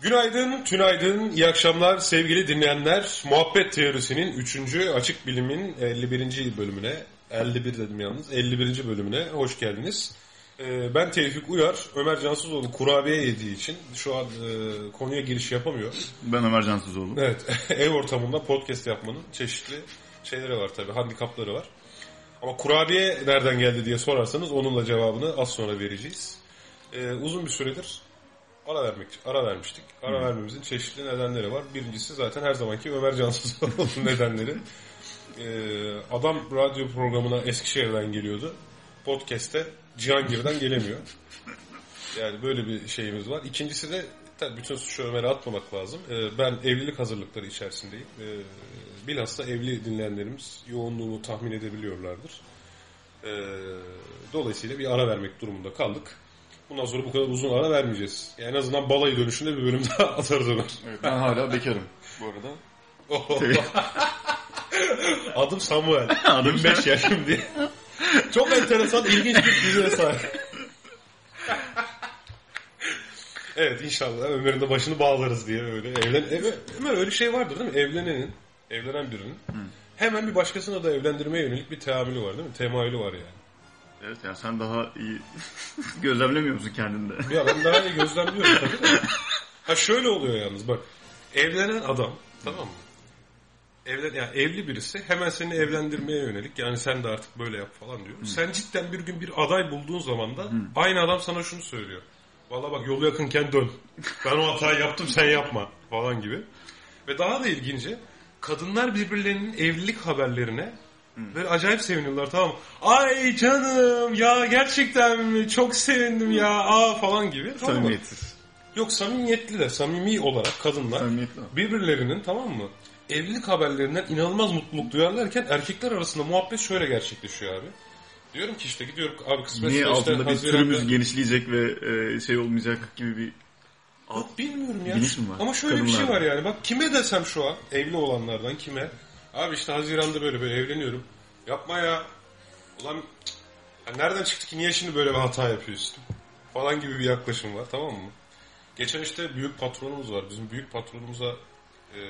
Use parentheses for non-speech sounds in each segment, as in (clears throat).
Günaydın, tünaydın, iyi akşamlar sevgili dinleyenler. Muhabbet Teorisi'nin 3. Açık Bilim'in 51. bölümüne, 51 dedim yalnız, 51. bölümüne hoş geldiniz. Ee, Ben Tevfik Uyar, Ömer Cansızoğlu kurabiye yediği için şu an e, konuya giriş yapamıyor. Ben Ömer Cansızoğlu. Evet, (laughs) ev ortamında podcast yapmanın çeşitli şeyleri var tabii, handikapları var. Ama kurabiye nereden geldi diye sorarsanız onunla cevabını az sonra vereceğiz. Ee, uzun bir süredir ara vermek ara vermiştik. Ara vermemizin çeşitli nedenleri var. Birincisi zaten her zamanki Ömer Cansızoğlu'nun (laughs) nedenleri. Ee, adam radyo programına Eskişehir'den geliyordu. Podcast'te Cihangir'den gelemiyor. Yani böyle bir şeyimiz var. İkincisi de tabii bütün suçu Ömer'e atmamak lazım. Ee, ben evlilik hazırlıkları içerisindeyim. Ee, bilhassa evli dinleyenlerimiz yoğunluğunu tahmin edebiliyorlardır. Ee, dolayısıyla bir ara vermek durumunda kaldık. Bundan sonra bu kadar uzun ara vermeyeceğiz. Yani en azından balayı dönüşünde bir bölüm daha (laughs) atarız Ömer. Evet, ben hala bekarım bu arada. (laughs) Adım Samuel. (laughs) Adım 25 yaşım diye. Çok enteresan, ilginç bir diziye sahip. evet inşallah Ömer'in de başını bağlarız diye öyle. Evlen Ömer, Ömer öyle şey vardır değil mi? Evlenenin, evlenen birinin hemen bir başkasına da evlendirmeye yönelik bir teamülü var değil mi? Temayülü var yani. Evet ya sen daha iyi (laughs) gözlemlemiyor musun kendinde? Ya ben daha iyi gözlemliyorum tabii de. Ha şöyle oluyor yalnız bak. Evlenen adam tamam mı? Evlen, yani evli birisi hemen seni evlendirmeye yönelik yani sen de artık böyle yap falan diyor. Sen cidden bir gün bir aday bulduğun zaman da aynı adam sana şunu söylüyor. Valla bak yolu yakınken dön. Ben o hatayı yaptım sen yapma falan gibi. Ve daha da ilginci kadınlar birbirlerinin evlilik haberlerine Böyle acayip seviniyorlar tamam? Ay canım ya gerçekten mi? Çok sevindim ya aa falan gibi. Tamam mı? Samimiyetsiz. Yok samimiyetli de samimi olarak kadınlar Samimiyetli. birbirlerinin tamam mı? Evlilik haberlerinden inanılmaz mutluluk duyarlarken erkekler arasında muhabbet şöyle gerçekleşiyor abi. Diyorum ki işte gidiyorum abi kısmetse Niye altında bir türümüz genişleyecek ve e, şey olmayacak gibi bir Yok bilmiyorum ya. Bilinç mi var? Ama şöyle bir şey Kadınlarda. var yani. Bak kime desem şu an evli olanlardan kime? Abi işte Haziran'da böyle böyle evleniyorum. Yapma ya. Ulan ya nereden çıktı ki niye şimdi böyle bir hata yapıyorsun? Falan gibi bir yaklaşım var tamam mı? Geçen işte büyük patronumuz var. Bizim büyük patronumuza e,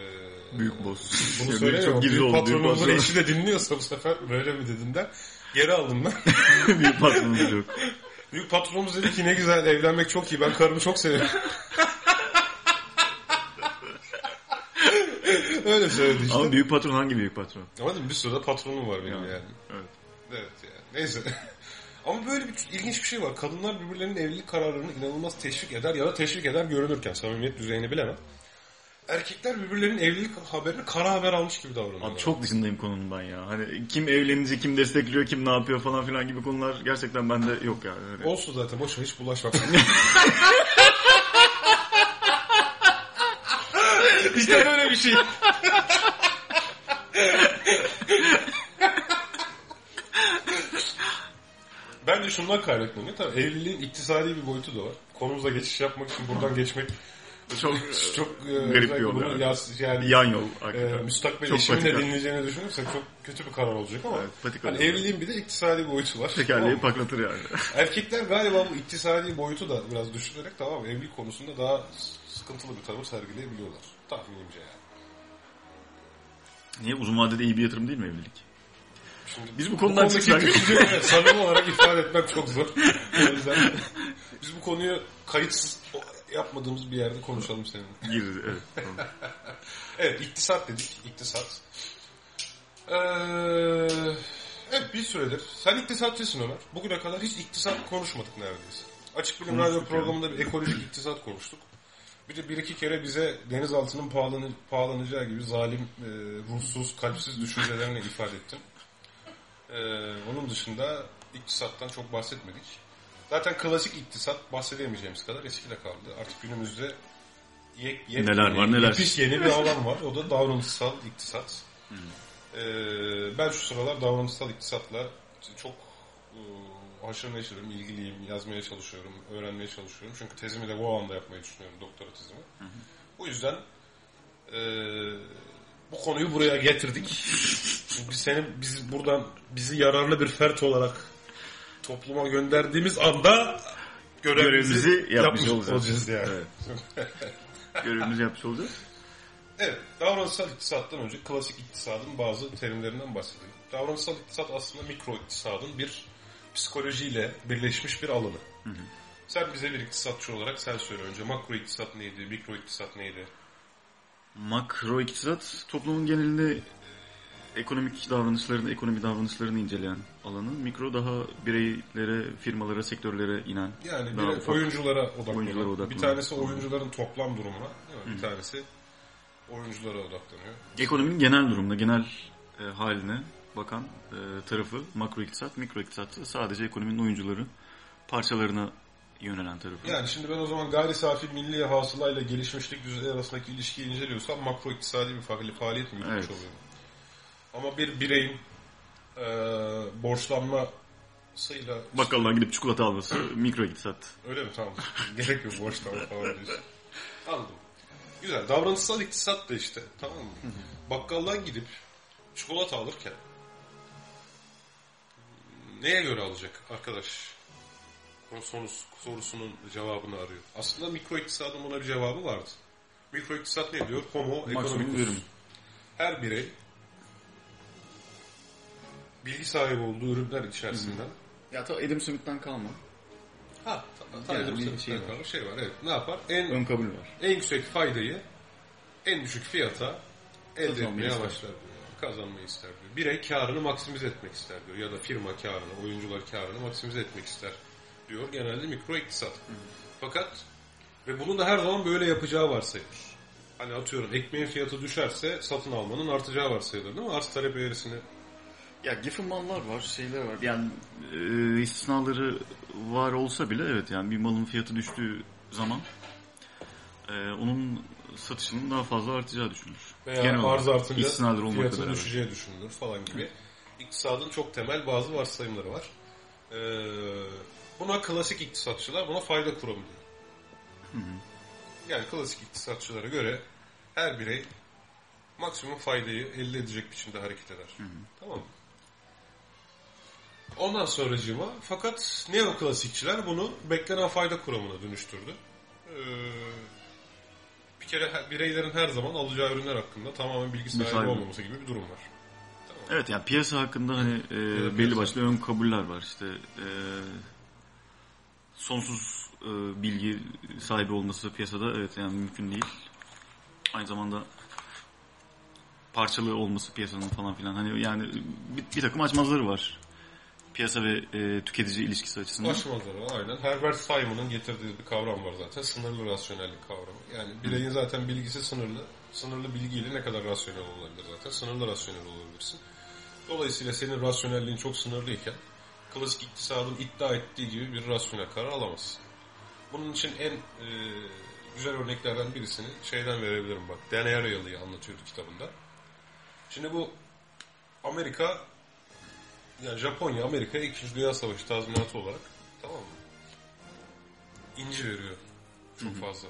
büyük boss. bunu Yani. Çok gizli büyük oldu. Patronumuzun patron. eşi de dinliyorsa bu sefer böyle mi dediğinden geri aldım ben. (laughs) büyük patronumuz yok. Büyük patronumuz dedi ki ne güzel evlenmek çok iyi. Ben karımı çok seviyorum. (laughs) Öyle söyledi işte. Ama büyük patron hangi büyük patron? Ama bir sürü de patronum var benim Yani, yani. Evet. Evet yani. Neyse. (laughs) Ama böyle bir ilginç bir şey var. Kadınlar birbirlerinin evlilik kararlarını inanılmaz teşvik eder ya da teşvik eder görünürken samimiyet düzeyini bilemem. Erkekler birbirlerinin evlilik haberini kara haber almış gibi davranıyorlar. Abi çok dışındayım konunun ben ya. Hani kim evlenince, kim destekliyor, kim ne yapıyor falan filan gibi konular gerçekten bende yok yani. Öyle. Olsun zaten boş ver, hiç bulaşma. (laughs) işte böyle bir şey. Bence şundan kaynaklanayor. Tabii evliliğin iktisadi bir boyutu da var. Konumuza geçiş yapmak için buradan geçmek Çok (laughs) çok e, garip bir yol yani. yani yan yol. e, müstakbel Çok eşimin de dinleyeceğini düşünürsek çok kötü bir karar olacak ama Evet, hani evliliğin bir de iktisadi boyutu var. Tamam Tekerleği paklatır yani. Erkekler galiba bu iktisadi boyutu da biraz düşünerek tamam evlilik konusunda daha sıkıntılı bir tavır sergileyebiliyorlar. Tahminimce yani. Niye uzun vadede iyi bir yatırım değil mi evlilik? Şimdi Biz bu konudan çıksak- samimi olarak (laughs) ifade etmek çok zor. O yüzden biz bu konuyu kayıtsız yapmadığımız bir yerde konuşalım seninle. Girdi evet. Tamam. (laughs) Evet iktisat dedik. iktisat. Ee, evet bir süredir. Sen iktisatçısın Ömer. Bugüne kadar hiç iktisat konuşmadık neredeyse. Açık Bilim Radyo programında bir ekolojik iktisat konuştuk. Bir de bir iki kere bize denizaltının pahalanı, pahalanacağı gibi zalim, e, ruhsuz, kalpsiz düşüncelerini ifade ettin. Ee, onun dışında iktisattan çok bahsetmedik. Zaten klasik iktisat bahsedemeyeceğimiz kadar eskide kaldı. Artık günümüzde ye, ye- Neler var, neler. Yepis yeni bir alan var. O da davranışsal iktisat. Ee, ben şu sıralar davranışsal iktisatla çok e, haşır neşirim, ilgiliyim, yazmaya çalışıyorum, öğrenmeye çalışıyorum. Çünkü tezimi de bu alanda yapmayı düşünüyorum, doktora tezimi. Bu yüzden e, bu konuyu buraya getirdik. Çünkü seni biz buradan bizi yararlı bir fert olarak topluma gönderdiğimiz anda görevimizi Görevimizi yapmış yapmış olacağız. olacağız yani. Evet. (laughs) görevimizi yapmış olacağız. Evet, davranışsal iktisattan önce klasik iktisadın bazı terimlerinden bahsedelim. Davranışsal iktisat aslında mikro iktisadın bir psikolojiyle birleşmiş bir alanı. Sen bize bir iktisatçı olarak sen söyle önce makro iktisat neydi, mikro iktisat neydi? Makro iktisat toplumun genelinde ekonomik davranışlarını, ekonomi davranışlarını inceleyen alanı. Mikro daha bireylere, firmalara, sektörlere inen. Yani daha ufak. oyunculara odaklanan. Oyunculara Bir tanesi oyuncuların toplam durumuna, değil mi? bir tanesi oyunculara odaklanıyor. Ekonominin genel durumuna, genel e, haline bakan e, tarafı makro iktisat, mikro iktisat sadece ekonominin oyuncuları, parçalarına yönelen tarafı. Yani şimdi ben o zaman gayri safi milli hasılayla gelişmişlik düzeyi arasındaki ilişkiyi inceliyorsam makro iktisadi bir faali- faaliyet mi yürütmüş Evet. oluyorum? Ama bir bireyin e, borçlanmasıyla Bakkaldan gidip çikolata alması (clears throat) mikro iktisat. öyle mi tamam (laughs) gerek yok borçlanma falan diyorsun. Anladım. Güzel davranışsal iktisat da işte tamam mı? Bakkaldan gidip çikolata alırken neye göre alacak arkadaş? O sorusu, sorusunun cevabını arıyor. Aslında mikro iktisadın buna bir cevabı vardı. Mikro iktisat ne diyor? Homo economicus. Her birey bilgi sahibi olduğu ürünler içerisinden Ya ta Adam Smith'ten kalma. ha, ta, ta, Yani bir bir şey şey, var. şey var. Evet. Ne yapar? En Ön kabul var. en yüksek faydayı en düşük fiyata elde etmeye başlar diyor. Kazanmayı ister diyor. Birey karını maksimize etmek ister diyor. Ya da firma karını, oyuncular karını maksimize etmek ister diyor. Genelde mikro iktisat. Fakat ve bunu da her zaman böyle yapacağı varsayılır. Hani atıyorum ekmeğin fiyatı düşerse satın almanın artacağı varsayılır değil mi? Arz talep eğrisini. Ya giffen mallar var, şeyler var. Yani e, istisnaları var olsa bile evet yani bir malın fiyatı düştüğü zaman e, onun satışının daha fazla artacağı düşünülür. Veya Genel arz artınca fiyatın beraber. düşeceği düşünülür falan gibi. İktisadın çok temel bazı varsayımları var. Ee, buna klasik iktisatçılar buna fayda kuramı diyor. Yani klasik iktisatçılara göre her birey maksimum faydayı elde edecek biçimde hareket eder. Tamam mı? Ondan sonracığıma fakat neoklasikçiler bunu beklenen fayda kuramına dönüştürdü. Ee, bir kere bireylerin her zaman alacağı ürünler hakkında tamamen bilgi sahibi sahibi. olmaması gibi bir durum var. Evet yani piyasa hakkında hani e, belli piyasa. başlı ön kabuller var işte e, sonsuz e, bilgi sahibi olması piyasada evet yani mümkün değil. Aynı zamanda parçalı olması piyasanın falan filan hani yani bir, bir takım açmazları var. Piyasa ve e, tüketici ilişkisi açısından. Var aynen. Herbert Simon'ın getirdiği bir kavram var zaten. Sınırlı rasyonellik kavramı. Yani bireyin zaten bilgisi sınırlı. Sınırlı bilgiyle ne kadar rasyonel olabilir zaten? Sınırlı rasyonel olabilirsin. Dolayısıyla senin rasyonelliğin çok sınırlıyken klasik iktisadın iddia ettiği gibi bir rasyonel karar alamazsın. Bunun için en e, güzel örneklerden birisini şeyden verebilirim bak. Dan Ariely'i anlatıyordu kitabında. Şimdi bu Amerika yani Japonya Amerika'ya 2. Dünya Savaşı tazminatı olarak tamam mı? İnci veriyor. Çok fazla.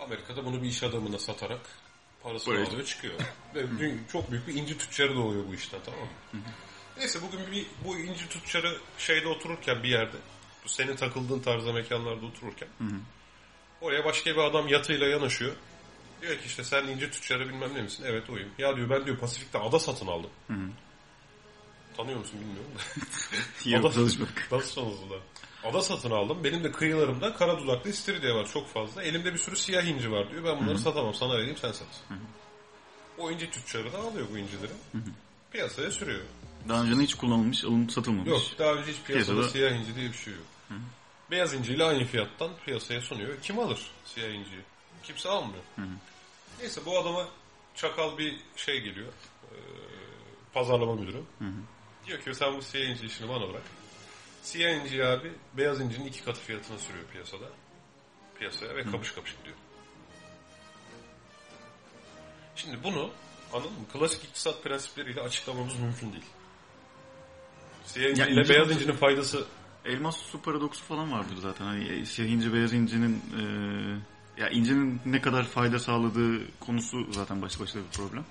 Amerika'da bunu bir iş adamına satarak parasını Parayı- alıyor çıkıyor. (laughs) Ve dün çok büyük bir inci tüccarı da oluyor bu işten tamam mı? Neyse bugün bir bu inci tüccarı şeyde otururken bir yerde bu senin takıldığın tarzda mekanlarda otururken oraya başka bir adam yatıyla yanaşıyor. Diyor ki işte sen inci tüccarı bilmem ne misin? Evet oyum. Ya diyor ben diyor Pasifik'te ada satın aldım. Tanıyor musun bilmiyorum da. (laughs) Yok Ada- çalışmak. Nasıl tanıdılar? Ada satın aldım. Benim de kıyılarımda kara dudaklı istiridye var çok fazla. Elimde bir sürü siyah inci var diyor. Ben bunları satamam. Sana vereyim sen sat. O inci tüccarı da alıyor bu incileri. Piyasaya sürüyor. Daha önce hiç kullanılmış, alınıp satılmamış. Yok daha önce hiç piyasada Piyasada- siyah inci diye bir şey yok. Beyaz inciyle aynı fiyattan piyasaya sunuyor. Kim alır siyah inciyi? Kimse almıyor. Neyse bu adama çakal bir şey geliyor. Ee, pazarlama müdürü. Diyor ki sen bu siyah inci işini bana bırak. Siyah inciyi abi beyaz incinin iki katı fiyatına sürüyor piyasada. Piyasaya ve kapış kapış gidiyor. Şimdi bunu anladın mı? Klasik iktisat prensipleriyle açıklamamız mümkün değil. Siyah inci Ya ile inci beyaz incinin faydası Elmas su paradoksu falan vardır zaten. Hani e, siyah inci beyaz incinin e, ya incinin ne kadar fayda sağladığı konusu zaten başlı başına bir problem.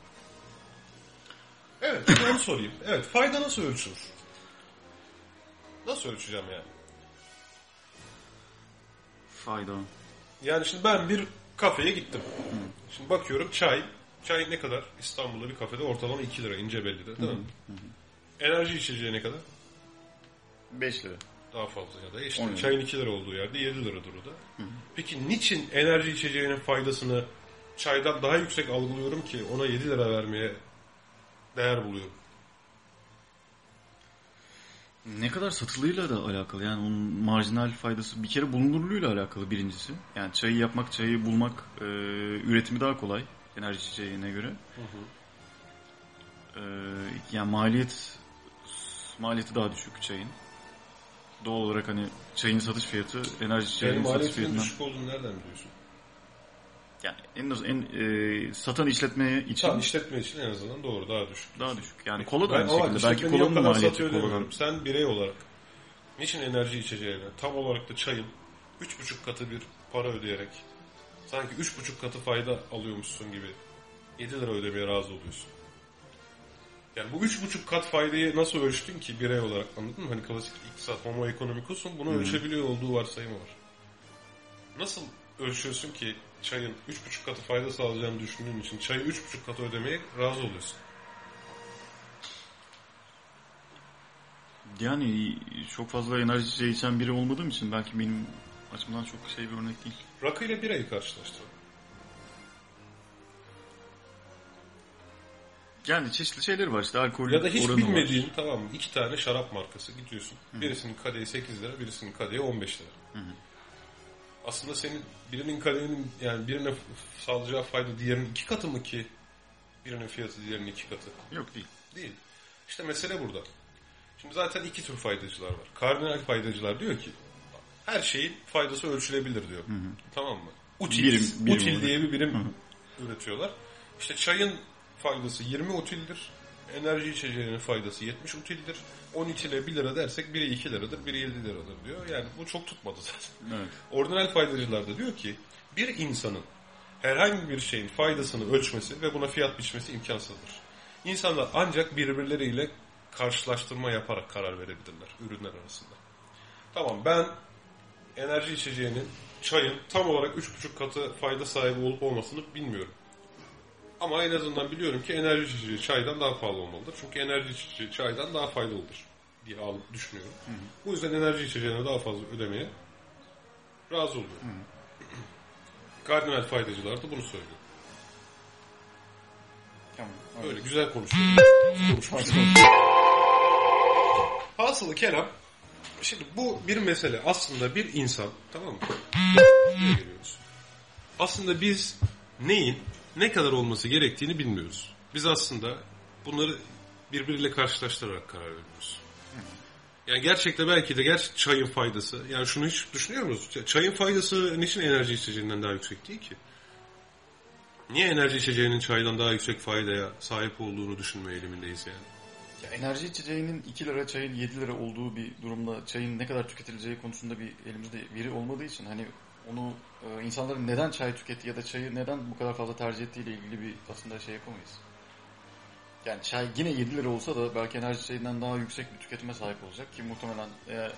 Evet, onu sorayım. Evet, fayda nasıl ölçülür? Nasıl ölçeceğim yani? Fayda. Yani şimdi ben bir Kafeye gittim. Şimdi bakıyorum çay. Çay ne kadar? İstanbul'da bir kafede ortalama 2 lira İncebelli'de değil mi? Enerji içeceği ne kadar? 5 lira. Daha fazla ya da işte On lira. çayın 2 lira olduğu yerde 7 liradır o da. Peki niçin enerji içeceğinin faydasını çaydan daha yüksek algılıyorum ki ona 7 lira vermeye değer buluyorum? Ne kadar satılığıyla da alakalı. Yani onun marjinal faydası bir kere bulunurluğuyla alakalı birincisi. Yani çayı yapmak, çayı bulmak, e, üretimi daha kolay enerji içeceğine göre. E, yani maliyet maliyeti daha düşük çayın. Doğal olarak hani çayın satış fiyatı enerji Yani içeceğinin satış fiyatından düşük olduğunu nereden biliyorsun? Yani en en e, satan işletmeye için Tam işletme için en azından doğru daha düşük. daha düşük. Yani kola da aynı şekilde. Belki kolanın maliyeti demiyorum. Sen birey olarak niçin enerji içeceğine tam olarak da çayın 3,5 katı bir para ödeyerek sanki 3,5 katı fayda alıyormuşsun gibi 7 lira ödemeye razı oluyorsun. Yani bu 3,5 kat faydayı nasıl ölçtün ki birey olarak anladın mı? Hani klasik iktisat, homo economicus'un bunu ölçebiliyor olduğu varsayımı var. Nasıl ölçüyorsun ki çayın 3,5 katı fayda sağlayacağını düşündüğün için çayı 3,5 katı ödemeye razı oluyorsun? Yani çok fazla enerji içen biri olmadığım için belki benim açımdan çok şey bir örnek değil. Rakı ile birayı karşılaştıralım. Yani çeşitli şeyler var işte alkol Ya da hiç bilmediğin var. tamam mı? iki tane şarap markası gidiyorsun. Birisinin kadehi 8 lira, birisinin kadehi 15 lira. Aslında senin birinin kadehinin yani birine sağlayacağı fayda diğerinin iki katı mı ki? Birinin fiyatı diğerinin iki katı. Yok değil. Değil. İşte mesele burada. Şimdi zaten iki tür faydacılar var. Kardinal faydacılar diyor ki her şeyin faydası ölçülebilir diyor. Tamam mı? Util, Birim- birim util olarak. diye bir birim üretiyorlar. İşte çayın faydası 20 utildir. Enerji içeceğinin faydası 70 utildir. 10 itile 1 lira dersek biri 2 liradır, biri 7 liradır diyor. Yani bu çok tutmadı (laughs) zaten. Evet. Ordinal faydacılar da diyor ki bir insanın herhangi bir şeyin faydasını ölçmesi ve buna fiyat biçmesi imkansızdır. İnsanlar ancak birbirleriyle karşılaştırma yaparak karar verebilirler ürünler arasında. Tamam ben enerji içeceğinin çayın tam olarak 3,5 katı fayda sahibi olup olmasını bilmiyorum. Ama en azından biliyorum ki enerji içeceği çaydan daha pahalı olmalıdır. Çünkü enerji içeceği çaydan daha faydalıdır diye düşünüyorum. Bu yüzden enerji içeceğine daha fazla ödemeye razı oluyorum. Kardinal faydacılar da bunu söylüyor. Tamam. Böyle güzel konuşuyor. Hasılı kelam şimdi bu bir mesele. Aslında bir insan tamam mı? Aslında biz neyin ne kadar olması gerektiğini bilmiyoruz. Biz aslında bunları birbiriyle karşılaştırarak karar veriyoruz. Yani gerçekten belki de gerçek çayın faydası. Yani şunu hiç düşünüyor musunuz? Çayın faydası niçin enerji içeceğinden daha yüksek değil ki? Niye enerji içeceğinin çaydan daha yüksek faydaya sahip olduğunu düşünme eğilimindeyiz yani? Ya enerji içeceğinin 2 lira çayın 7 lira olduğu bir durumda çayın ne kadar tüketileceği konusunda bir elimizde veri olmadığı için hani onu e, insanların neden çay tüketti ya da çayı neden bu kadar fazla tercih ettiği ile ilgili bir aslında şey yapamayız. Yani çay yine 7 lira olsa da belki enerji içeceğinden daha yüksek bir tüketime sahip olacak ki muhtemelen eğer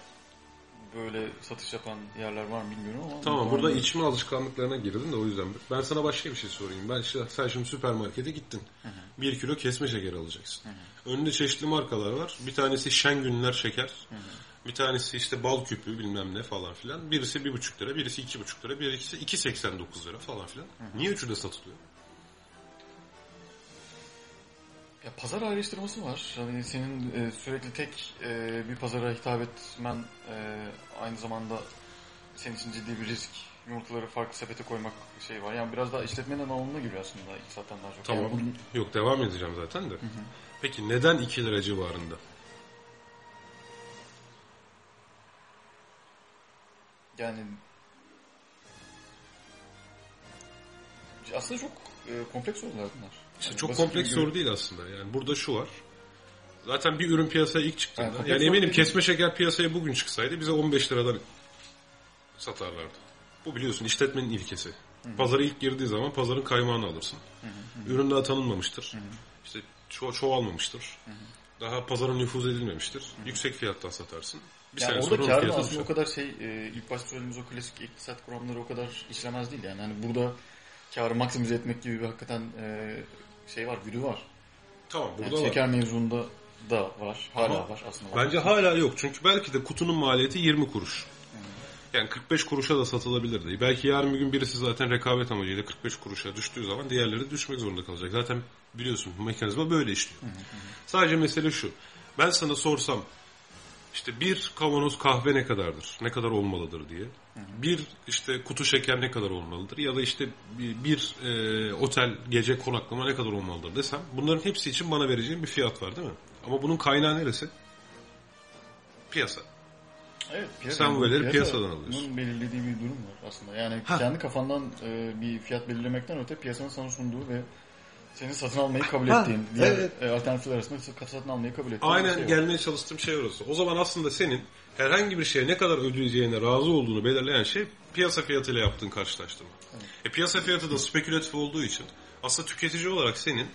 böyle satış yapan yerler var mı bilmiyorum ama Tamam burada içme alışkanlıklarına girdin de o yüzden. Ben sana başka bir şey sorayım. Ben işte, sen şimdi süpermarkete gittin. Bir kilo kesme şeker alacaksın. Önünde çeşitli markalar var. Bir tanesi Şengünler şeker. Bir tanesi işte bal küpü bilmem ne falan filan. Birisi bir buçuk lira, birisi iki buçuk lira, birisi 2.89 lira falan filan. Niye üçü de satılıyor? Ya pazar ayrıştırması var. Yani senin e, sürekli tek e, bir pazara hitap etmen e, aynı zamanda senin için ciddi bir risk. Yumurtaları farklı sepete koymak şey var. Yani biraz daha işletmenin alanına giriyor aslında iktisattan daha çok. Tamam. Yani bunun- Yok devam edeceğim zaten de. Peki neden 2 lira civarında? Yani aslında çok e, kompleks sorular bunlar. İşte Yani çok kompleks soru değil aslında. Yani burada şu var. Zaten bir ürün piyasaya ilk çıktığında Yani yani, eminim kesme şeker piyasaya bugün çıksaydı bize 15 liradan satarlardı. Bu biliyorsun işletmenin ilkesi. Pazara ilk girdiği zaman pazarın kaymağını alırsın. Ürün daha tanınmamıştır. İşte ço- çoğalmamıştır. Daha pazara nüfuz edilmemiştir. Yüksek fiyattan satarsın. Bir yani orada karın aslında o kadar şey e, ilk başta söylediğimiz o klasik iktisat kuramları o kadar işlemez değil yani. Hani burada karı maksimize etmek gibi bir hakikaten e, şey var, güdü var. Tamam Yani burada var. şeker mevzunda da var, hala Ama var aslında. var. Bence hala yok. Çünkü belki de kutunun maliyeti 20 kuruş. Yani 45 kuruşa da satılabilirdi. Belki yarın bir gün birisi zaten rekabet amacıyla 45 kuruşa düştüğü zaman diğerleri düşmek zorunda kalacak. Zaten biliyorsun bu mekanizma böyle işliyor. Sadece mesele şu. Ben sana sorsam işte bir kavanoz kahve ne kadardır? Ne kadar olmalıdır diye. Bir işte kutu şeker ne kadar olmalıdır? Ya da işte bir, bir, e, otel gece konaklama ne kadar olmalıdır desem bunların hepsi için bana vereceğin bir fiyat var değil mi? Ama bunun kaynağı neresi? Piyasa. Evet, piyasa, Sen bu verileri piyasa- piyasadan alıyorsun. Bunun belirlediği bir durum var aslında. Yani Ha. kendi kafandan e, bir fiyat belirlemekten öte piyasanın sana sunduğu ve senin satın almayı kabul Ha, ettiğin, diğer evet. e, alternatifler arasında satın almayı kabul ettiğin Aynen şey var. gelmeye çalıştığım şey orası. O zaman aslında senin herhangi bir şeye ne kadar ödeyeceğine razı olduğunu belirleyen şey piyasa fiyatıyla yaptığın karşılaştırma. E, piyasa fiyatı da spekülatif olduğu için aslında tüketici olarak senin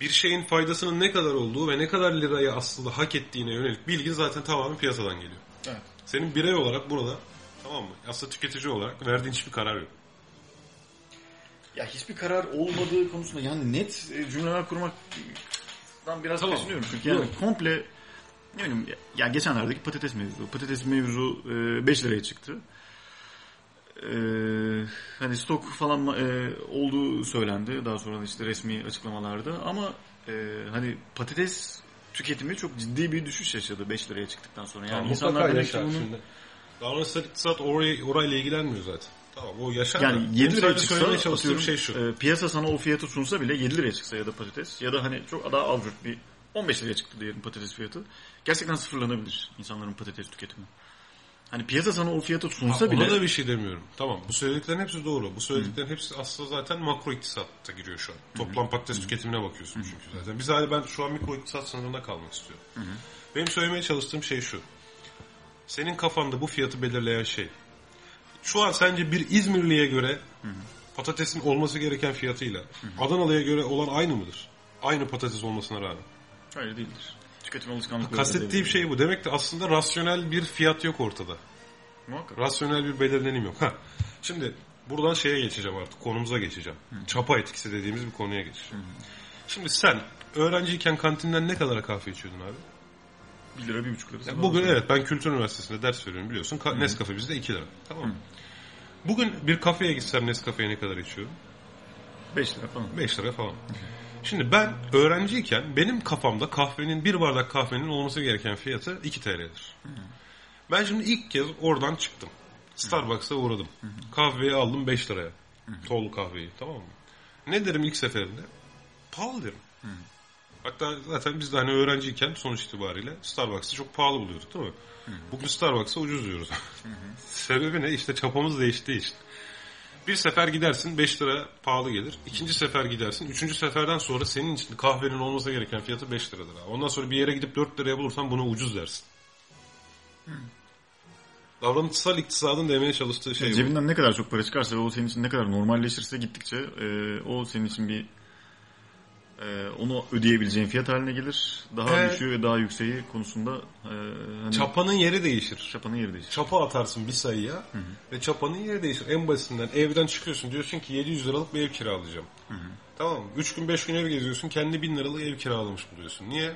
bir şeyin faydasının ne kadar olduğu ve ne kadar lirayı aslında hak ettiğine yönelik bilgin zaten tamamen piyasadan geliyor. Evet. Senin birey olarak burada tamam mı? Aslında tüketici olarak verdiğin hiçbir karar yok. Ya hiçbir karar olmadığı konusunda yani net e, cümleler kurmaktan biraz Tamam. kaçınıyorum. Çünkü yani Yok. komple ne bileyim ya- geçenlerdeki patates mevzu. Patates mevzu e, 5 liraya çıktı. E, hani stok falan e, olduğu söylendi daha sonra işte resmi açıklamalarda ama e, hani patates tüketimi çok ciddi bir düşüş yaşadı 5 liraya çıktıktan sonra. Yani Tamam, insanlar demek ki bunu şimdi. Davranışsal iktisat orayı, orayla ilgilenmiyor zaten. Tamam o yaşar Yani da. 7 Benim liraya çıksa çalıştığım atıyorum, şey şu. e, piyasa sana o fiyatı sunsa bile 7 liraya çıksa ya da patates ya da hani çok daha absürt bir 15 liraya çıktı diyelim patates fiyatı. Gerçekten sıfırlanabilir insanların patates tüketimi. Hani piyasa sana o fiyatı sunsa Ha, bile Ona da bir şey demiyorum. Tamam bu söylediklerin hepsi doğru. Bu söylediklerin hepsi aslında zaten makro iktisatta giriyor şu an. Toplam patates tüketimine bakıyorsun çünkü zaten. Biz hali ben şu an mikro iktisat sınırında kalmak istiyorum. Benim söylemeye çalıştığım şey şu. Senin kafanda bu fiyatı belirleyen şey. Şu an sence bir İzmirli'ye göre patatesin olması gereken fiyatıyla Adanalı'ya göre olan aynı mıdır? Aynı patates olmasına rağmen. hayır değildir. Tüketim alışkanlıkları Kastettiğim şey bu. Demek ki aslında rasyonel bir fiyat yok ortada. Muhakkak. Rasyonel bir belirlenim yok. Ha. Şimdi buradan şeye geçeceğim artık. Konumuza geçeceğim. Çapa etkisi dediğimiz bir konuya geçeceğim. Şimdi sen öğrenciyken kantinden ne kadara kahve içiyordun abi? 1 lira 1,5 lira. Yani bugün evet ben Kültür Üniversitesi'nde ders veriyorum biliyorsun. Ka- Nescafe bizde 2 lira. Tamam mı? Bugün bir kafeye gitsem Nescafe'ye ne kadar içiyorum? 5 lira falan. 5 lira falan. Şimdi ben öğrenciyken benim kafamda kahvenin bir bardak kahvenin olması gereken fiyatı 2 TL'dir. Ben şimdi ilk kez oradan çıktım. Starbucks'a uğradım. Kahveyi aldım 5 liraya. Tol kahveyi tamam mı? Ne derim ilk seferinde? Pahalı derim. Hatta zaten biz de hani öğrenciyken sonuç itibariyle Starbucks'ı çok pahalı buluyorduk değil mi? Bugün Starbucks'a ucuz diyoruz. (laughs) (laughs) Sebebi ne? İşte çapamız değiştiği için. Bir sefer gidersin 5 lira pahalı gelir. İkinci sefer gidersin. Üçüncü seferden sonra senin için kahvenin olması gereken fiyatı 5 liradır. Abi. Ondan sonra bir yere gidip 4 liraya bulursan buna ucuz dersin. Davranışsal iktisadın demeye çalıştığı şey bu. Cebinden ne kadar çok para çıkarsa ve o senin için ne kadar normalleşirse gittikçe e, o senin için bir e, onu ödeyebileceğin fiyat haline gelir. Daha Evet. düşüğü ve daha yükseği konusunda e, hani Çapanın yeri değişir. çapanın yeri değişir. Çapa atarsın bir sayıya ve çapanın yeri değişir. En basitinden evden çıkıyorsun diyorsun ki 700 liralık bir ev kiralayacağım. Tamam mı? 3 gün 5 gün ev geziyorsun kendi 1000 liralık ev kiralamış buluyorsun. Niye?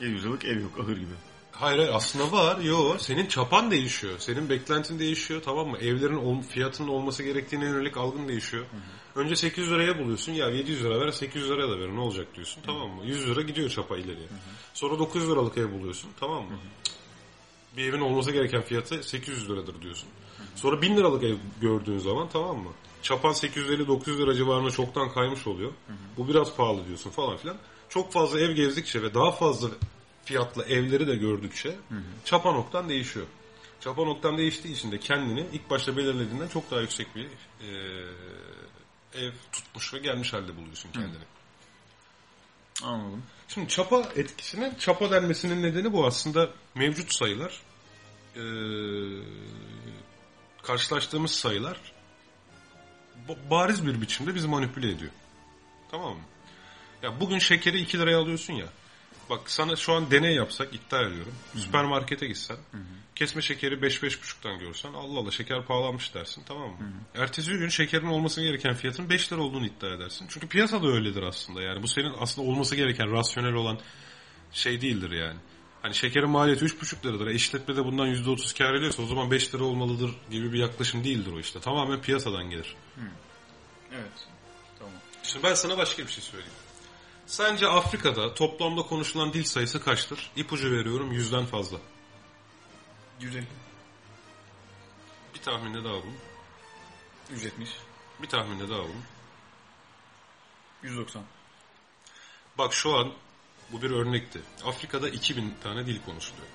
700 liralık ev yok ahır gibi. Hayır hayır aslında var. Yo senin çapan değişiyor. Senin beklentin değişiyor tamam mı? Evlerin fiyatının olması gerektiğine yönelik algın değişiyor. Önce 800 liraya buluyorsun. Ya 700 lira ver 800 liraya da ver ne olacak diyorsun tamam mı? 100 lira gidiyor çapa ileriye. Sonra 900 liralık ev buluyorsun tamam mı? Cık. Bir evin olması gereken fiyatı 800 liradır diyorsun. Sonra 1000 liralık ev gördüğün zaman tamam mı? Çapan 850-900 lira civarına çoktan kaymış oluyor. Bu biraz pahalı diyorsun falan filan. Çok fazla ev gezdikçe ve daha fazla fiyatlı evleri de gördükçe çapa noktan değişiyor. Çapa noktan değiştiği için de kendini ilk başta belirlediğinden çok daha yüksek bir e, ev tutmuş ve gelmiş halde buluyorsun kendini. Anladım. Şimdi çapa etkisine çapa denmesinin nedeni bu aslında mevcut sayılar e, karşılaştığımız sayılar ba- bariz bir biçimde bizi manipüle ediyor. Tamam mı? Ya bugün şekeri 2 liraya alıyorsun ya. Bak sana şu an deney yapsak iddia ediyorum. Süpermarkete gitsen kesme şekeri 5-5,5'tan görsen Allah Allah şeker pahalanmış dersin tamam mı? Ertesi gün şekerin olması gereken fiyatın 5 lira olduğunu iddia edersin. Çünkü piyasada öyledir aslında yani. Bu senin aslında olması gereken rasyonel olan şey değildir yani. Hani şekerin maliyeti 3,5 liradır. E, işletmede bundan %30 kar ediyorsa o zaman 5 lira olmalıdır gibi bir yaklaşım değildir o işte. Tamamen piyasadan gelir. Evet. Tamam. Şimdi ben sana başka bir şey söyleyeyim. Sence Afrika'da toplamda konuşulan dil sayısı kaçtır? İpucu veriyorum yüzden fazla. 150. Bir tahminde daha bulun. 170. Bir tahminde daha bulun. 190. Bak şu an bu bir örnekti. Afrika'da 2000 tane dil konuşuluyor.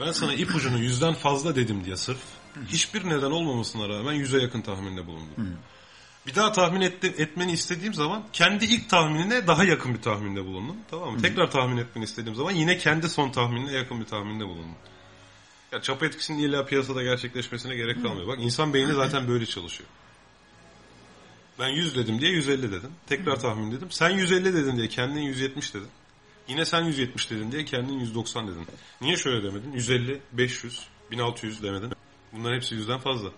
Ben sana ipucunu yüzden fazla dedim diye sırf hiçbir neden olmamasına rağmen yüze yakın tahminde bulundum. Bir daha tahmin etti, etmeni istediğim zaman kendi ilk tahminine daha yakın bir tahminde bulundum. Tamam mı? Tekrar tahmin etmeni istediğim zaman yine kendi son tahminine yakın bir tahminde bulundum. Ya çapa etkisinin illa piyasada gerçekleşmesine gerek kalmıyor. Bak insan beyni zaten böyle çalışıyor. Ben 100 dedim diye 150 dedim. Tekrar tahmin dedim. Sen 150 dedin diye kendin 170 dedin. Yine sen 170 dedin diye kendin 190 dedin. Niye şöyle demedin? 150, 500, 1600 demedin. Bunların hepsi yüzden fazla.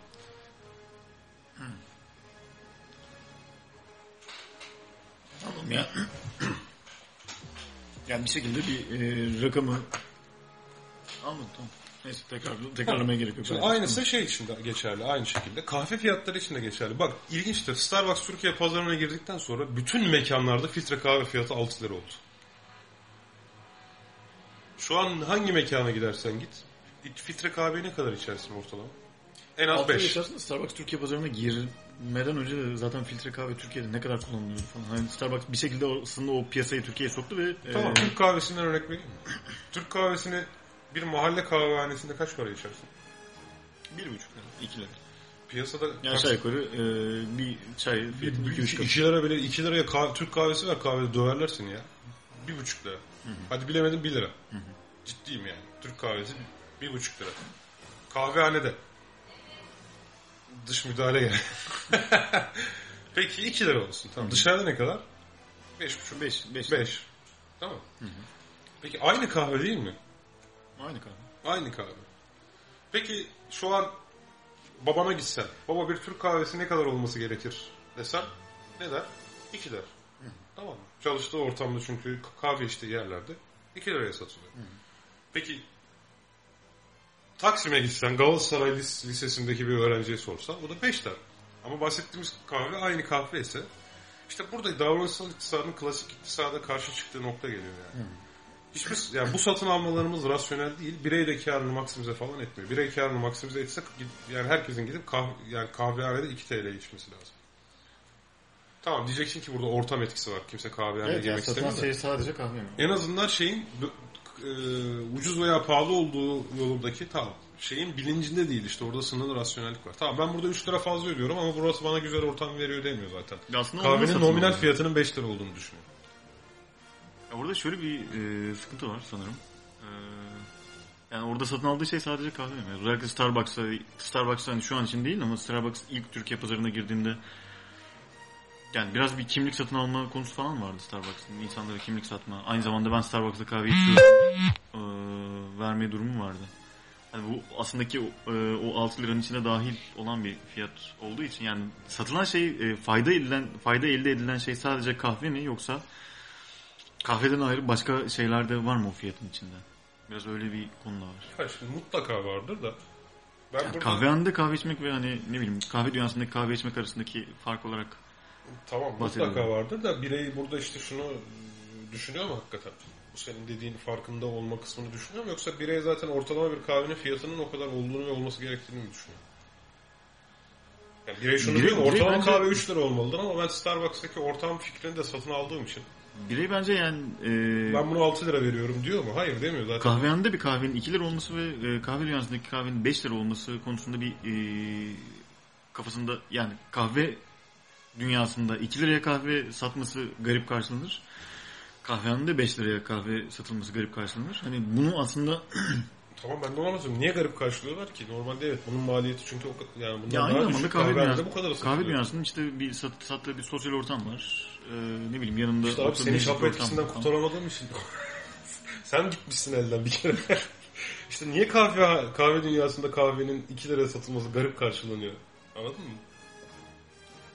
Tamam ya. (clears throat) yani bir şekilde bir e, rakamı anladım tamam. Neyse tekrar, tekrarlamaya gerek yok. Şimdi aynısı şey için de geçerli. Aynı şekilde. Kahve fiyatları için de geçerli. Bak ilginçtir. Starbucks Türkiye pazarına girdikten sonra bütün mekanlarda filtre kahve fiyatı 6 lira oldu. Şu an hangi mekana gidersen git. Filtre kahveyi ne kadar içersin ortalama? En az Altı 5. yaşarsın Starbucks Türkiye pazarına girmeden önce de zaten filtre kahve Türkiye'de ne kadar kullanılıyordu falan. Hani Starbucks bir şekilde aslında o piyasayı Türkiye'ye soktu ve Tamam e, Türk kahvesinden örnek vereyim? (clears throat) Türk kahvesini bir mahalle kahvehanesinde kaç para içersin? bir buçuk lira, iki lira. Piyasada Yani aşağı yukarı e, bir çay fiyatı iki üç 2 katı. lira bile 2 liraya kahve, Türk kahvesi ver kahvede döverler seni ya. Bir buçuk lira. Hadi bilemedim 1 lira. Ciddiyim yani. Türk kahvesi bir buçuk lira. Kahvehanede. Dış müdahale gel. (laughs) Peki 2 lira olsun. Tamam. Dışarıda ne kadar? Beş buçuk. Beş, beş. 5. Tamam. Peki aynı kahve değil mi? Aynı kahve. Aynı kahve. Peki şu an babana gitsen, baba bir Türk kahvesi ne kadar olması gerekir desen ne der? 2 der. Tamam mı? Çalıştığı ortamda çünkü kahve içtiği yerlerde 2 liraya satılıyor. Peki Taksim'e gitsen Galatasaray Lis- Lisesi'ndeki bir öğrenciye sorsan o da 5 der. Ama bahsettiğimiz kahve aynı kahve ise işte burada davranışsal iktisadın klasik iktisada karşı çıktığı nokta geliyor yani. Hiçbir, yani bu satın almalarımız rasyonel değil. Birey de karını maksimize falan etmiyor. Birey karını maksimize etse yani herkesin gidip kahve, yani kahvehanede 2 TL içmesi lazım. Tamam diyeceksin ki burada ortam etkisi var. Kimse kahvehanede Evet yani yemek satılan istemiyor. şey sadece kahve mi? En azından şeyin e, ucuz veya pahalı olduğu yolundaki tamam şeyin bilincinde değil işte orada sınırlı rasyonellik var. Tamam ben burada 3 lira fazla ödüyorum ama burası bana güzel ortam veriyor demiyor zaten. Ya aslında Kahvenin nominal alıyor. fiyatının 5 lira olduğunu düşünüyorum. Ya orada şöyle bir e, sıkıntı var sanırım. E, yani orada satın aldığı şey sadece kahve mi? Özellikle Starbucks'a, Starbucks'a hani şu an için değil ama Starbucks ilk Türkiye pazarına girdiğinde yani biraz bir kimlik satın alma konusu falan vardı Starbucks'ın. İnsanlara kimlik satma. Aynı zamanda ben Starbucks'ta kahve içiyorum. e, verme durumu vardı. Hani bu aslında ki o, e, o 6 liranın içine dahil olan bir fiyat olduğu için yani satılan şey e, fayda edilen fayda elde edilen şey sadece kahve mi yoksa Kahveden ayrı başka şeyler de var mı o fiyatın içinde? Biraz öyle bir konu da var. Hayır, şimdi mutlaka vardır da. Ben Yani burada, kahvehanede kahve içmek ve hani ne bileyim kahve dünyasındaki kahve içmek arasındaki fark olarak Tamam mutlaka vardır da birey burada işte şunu düşünüyor mu hakikaten? Bu senin dediğin farkında olma kısmını düşünüyor mu? Yoksa birey zaten ortalama bir kahvenin fiyatının o kadar olduğunu ve olması gerektiğini mi düşünüyor? Yani birey şunu Birey- diyor birey Ortalama bence- kahve 3 lira olmalıdır ama ben Starbucks'taki ortam fikrini de satın aldığım için birey bence yani e, ben bunu 6 lira veriyorum diyor mu? Hayır demiyor zaten. kahvehanede bir kahvenin 2 lira olması ve e, kahve dünyasındaki kahvenin 5 lira olması konusunda bir e, kafasında yani kahve dünyasında 2 liraya kahve satması garip karşılanır. Kahvehanede 5 liraya kahve satılması garip karşılanır. Hani bunu aslında (clears throat) Tamam ben de onu anlatıyorum. Niye garip karşılıyorlar ki? Normalde evet bunun maliyeti çünkü o, yani bundan Ya aynı daha zamanda düşük. kahve, dünyası, bu kadar kahve dünyasının işte bir sat, sattığı bir sosyal ortam var. Ee, ne bileyim yanında İşte abi seni bir şap ortam etkisinden kurtaramadığım için (laughs) Sen gitmişsin elden bir kere. (laughs) işte niye kahve kahve dünyasında kahvenin 2 liraya satılması garip karşılanıyor? Anladın mı?